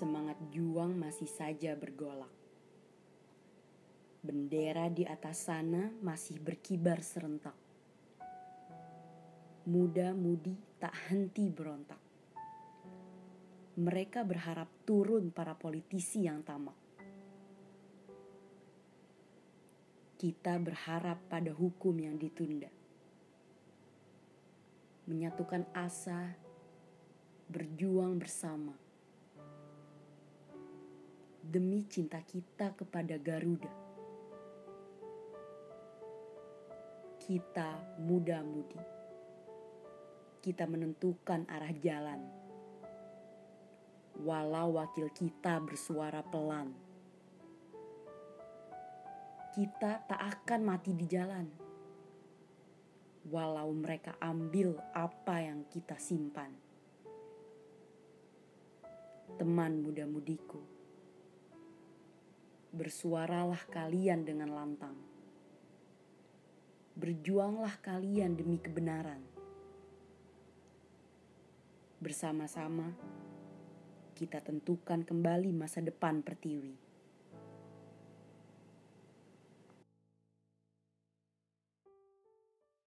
Semangat juang masih saja bergolak. Bendera di atas sana masih berkibar serentak. Muda-mudi tak henti berontak. Mereka berharap turun para politisi yang tamak. Kita berharap pada hukum yang ditunda. Menyatukan asa, berjuang bersama demi cinta kita kepada Garuda. Kita muda-mudi. Kita menentukan arah jalan. Walau wakil kita bersuara pelan. Kita tak akan mati di jalan. Walau mereka ambil apa yang kita simpan. Teman muda-mudiku bersuaralah kalian dengan lantang. Berjuanglah kalian demi kebenaran. Bersama-sama, kita tentukan kembali masa depan Pertiwi.